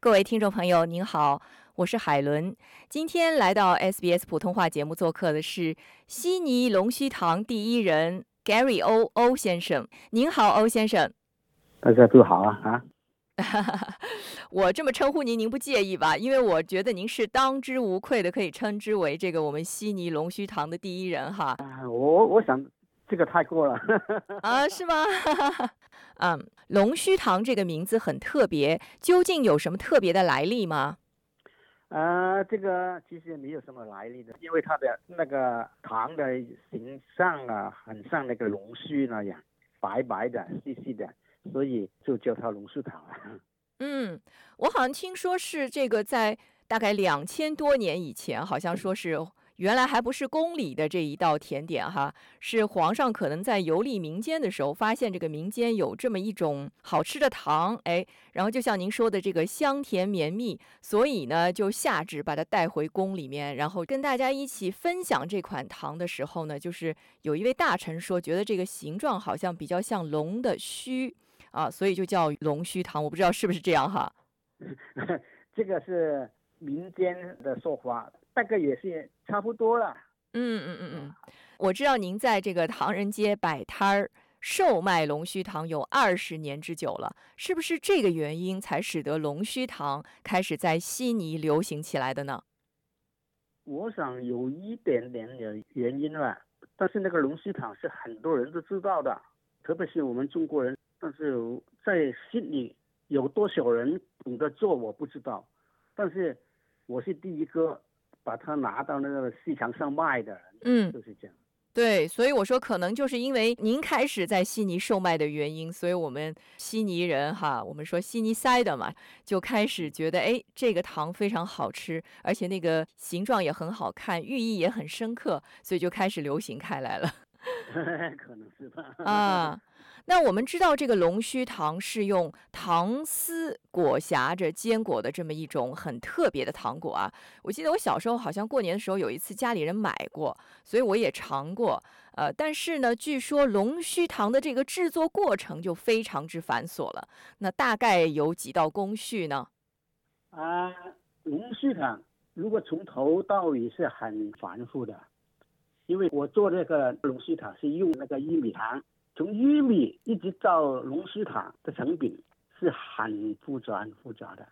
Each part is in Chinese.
各位听众朋友，您好，我是海伦。今天来到 SBS 普通话节目做客的是悉尼龙须堂第一人 Gary 欧欧先生。您好，欧先生。大家都好啊啊！我这么称呼您，您不介意吧？因为我觉得您是当之无愧的，可以称之为这个我们悉尼龙须堂的第一人哈。我我想这个太过了 啊，是吗？嗯，龙须糖这个名字很特别，究竟有什么特别的来历吗？呃，这个其实没有什么来历的，因为它的那个糖的形象啊，很像那个龙须那样，白白的、细细的。所以就叫它龙须糖了。嗯，我好像听说是这个在大概两千多年以前，好像说是原来还不是宫里的这一道甜点哈，是皇上可能在游历民间的时候，发现这个民间有这么一种好吃的糖，哎，然后就像您说的这个香甜绵密，所以呢就下旨把它带回宫里面，然后跟大家一起分享这款糖的时候呢，就是有一位大臣说，觉得这个形状好像比较像龙的须。啊，所以就叫龙须糖，我不知道是不是这样哈。这个是民间的说法，大概也是差不多了。嗯嗯嗯嗯，我知道您在这个唐人街摆摊儿售卖龙须糖有二十年之久了，是不是这个原因才使得龙须糖开始在悉尼流行起来的呢？我想有一点点的原因吧，但是那个龙须糖是很多人都知道的，特别是我们中国人。但是在悉尼有多少人懂得做我不知道，但是我是第一个把它拿到那个市场上卖的，嗯，就是这样。对，所以我说可能就是因为您开始在悉尼售卖的原因，所以我们悉尼人哈，我们说悉尼塞的嘛，就开始觉得哎，这个糖非常好吃，而且那个形状也很好看，寓意也很深刻，所以就开始流行开来了。可能是吧。啊。那我们知道，这个龙须糖是用糖丝裹挟着坚果的这么一种很特别的糖果啊。我记得我小时候好像过年的时候有一次家里人买过，所以我也尝过。呃，但是呢，据说龙须糖的这个制作过程就非常之繁琐了。那大概有几道工序呢？啊，龙须糖如果从头到尾是很繁复的，因为我做这个龙须糖是用那个玉米糖。从玉米一直到龙须糖的成品是很复杂、很复杂的，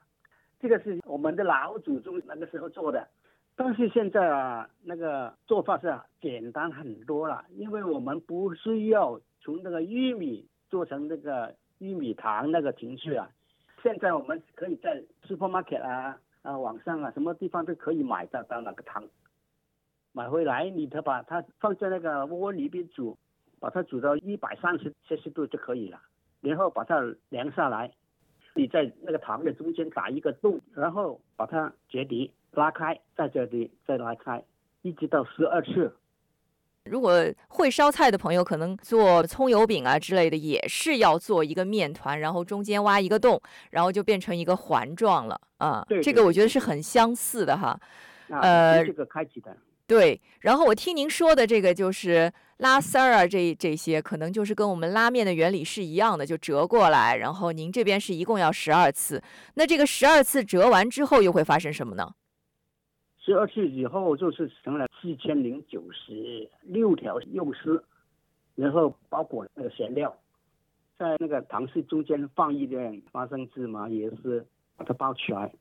这个是我们的老祖宗那个时候做的，但是现在啊，那个做法是简单很多了，因为我们不需要从那个玉米做成那个玉米糖那个程序啊，现在我们可以在 supermarket 啊啊网上啊什么地方都可以买得到那个糖，买回来你得把它放在那个锅里边煮。把它煮到一百三十摄氏度就可以了，然后把它凉下来，你在那个糖的中间打一个洞，然后把它折叠拉开，在这里再拉开，一直到十二次。如果会烧菜的朋友，可能做葱油饼啊之类的，也是要做一个面团，然后中间挖一个洞，然后就变成一个环状了啊。对，这个我觉得是很相似的哈。呃，这个开启的。对，然后我听您说的这个就是。拉丝儿啊，这这些可能就是跟我们拉面的原理是一样的，就折过来。然后您这边是一共要十二次，那这个十二次折完之后又会发生什么呢？十二次以后就是成了四千零九十六条幼丝，然后包裹那个馅料，在那个糖丝中间放一点花生芝麻椰丝，把它包起来。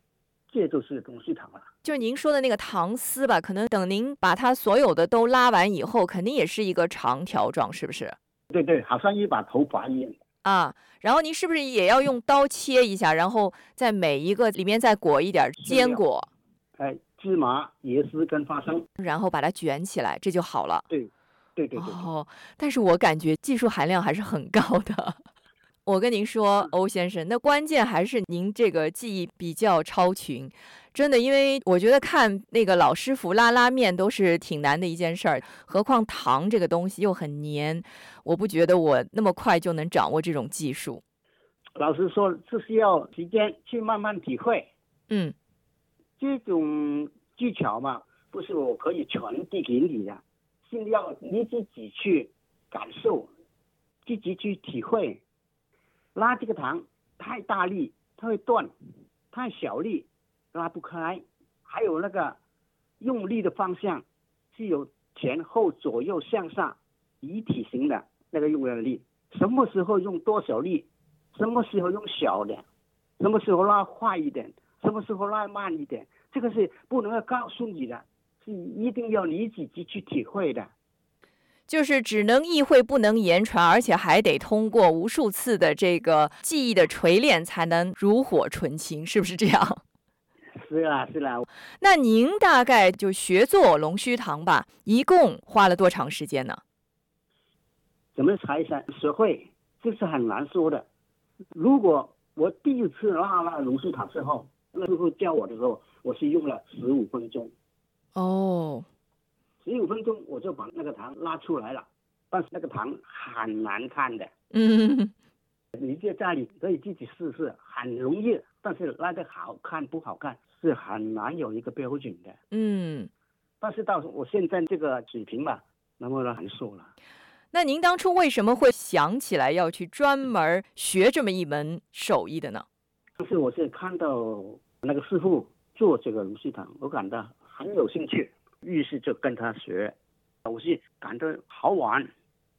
这就是龙须糖了，就是您说的那个糖丝吧？可能等您把它所有的都拉完以后，肯定也是一个长条状，是不是？对对，好像一把头发一样啊。然后您是不是也要用刀切一下，然后在每一个里面再裹一点坚果？哎，芝麻、椰丝跟花生，然后把它卷起来，这就好了。对，对对对。哦，但是我感觉技术含量还是很高的。我跟您说，欧先生，那关键还是您这个技艺比较超群，真的，因为我觉得看那个老师傅拉拉面都是挺难的一件事儿，何况糖这个东西又很黏，我不觉得我那么快就能掌握这种技术。老师说，这是要时间去慢慢体会。嗯，这种技巧嘛，不是我可以传递给你的，是要你自己去感受，自己去体会。拉这个糖太大力，它会断；太小力拉不开，还有那个用力的方向是有前后左右向上一体型的那个用的力，什么时候用多少力，什么时候用小的，什么时候拉快一点，什么时候拉慢一点，这个是不能够告诉你的，是一定要你自己去体会的。就是只能意会不能言传，而且还得通过无数次的这个记忆的锤炼，才能如火纯青，是不是这样？是啦，是啦。那您大概就学做龙须糖吧，一共花了多长时间呢？怎么才才学会？这是很难说的。如果我第一次拉那龙须糖之后，那师傅教我的时候，我是用了十五分钟。哦。十五分钟我就把那个糖拉出来了，但是那个糖很难看的。嗯，你在家里可以自己试试，很容易，但是拉的好看不好看是很难有一个标准的。嗯，但是到我现在这个水平吧，那么很瘦了。那您当初为什么会想起来要去专门学这么一门手艺的呢？就是我是看到那个师傅做这个龙须糖，我感到很有兴趣。于是就跟他学，我是感到好玩，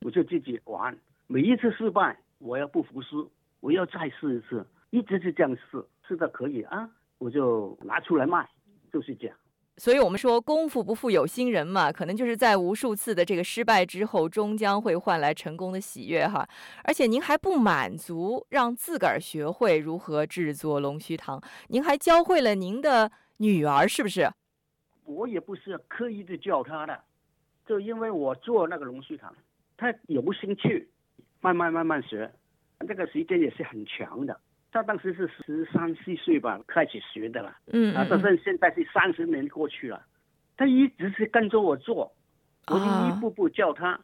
我就自己玩。每一次失败，我要不服输，我要再试一次，一直是这样试，试的可以啊，我就拿出来卖，就是这样。所以我们说功夫不负有心人嘛，可能就是在无数次的这个失败之后，终将会换来成功的喜悦哈。而且您还不满足，让自个儿学会如何制作龙须糖，您还教会了您的女儿，是不是？我也不是刻意的教他的，就因为我做那个龙须糖，他有兴趣，慢慢慢慢学，那个时间也是很长的。他当时是十三四岁吧开始学的了，嗯啊，但是现在是三十年过去了，他一直是跟着我做，我就一步步教他，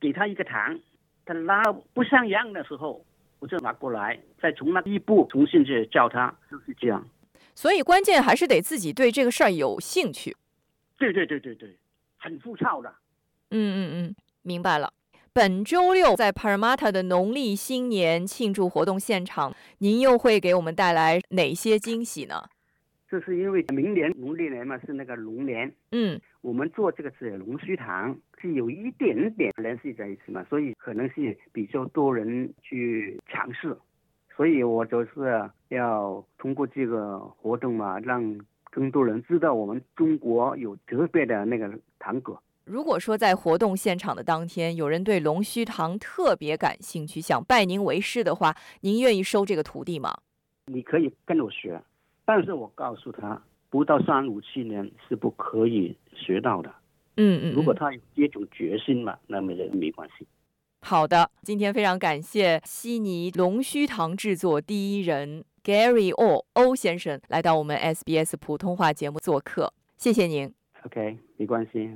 给他一个糖，他拉不像样的时候，我就拿过来，再从那一步重新去教他，就是这样。所以关键还是得自己对这个事儿有兴趣。对对对对对，很粗糙的。嗯嗯嗯，明白了。本周六在 Parramatta 的农历新年庆祝活动现场，您又会给我们带来哪些惊喜呢？这是因为明年农历年嘛，是那个龙年。嗯，我们做这个是龙须糖，是有一点点联系在一起嘛，所以可能是比较多人去尝试。所以我就是要通过这个活动嘛，让更多人知道我们中国有特别的那个糖果。如果说在活动现场的当天，有人对龙须糖特别感兴趣，想拜您为师的话，您愿意收这个徒弟吗？你可以跟我学，但是我告诉他，不到三五七年是不可以学到的。嗯嗯，如果他有这种决心嘛，那么也没关系。好的，今天非常感谢悉尼龙须糖制作第一人 Gary O 欧先生来到我们 SBS 普通话节目做客，谢谢您。OK，没关系。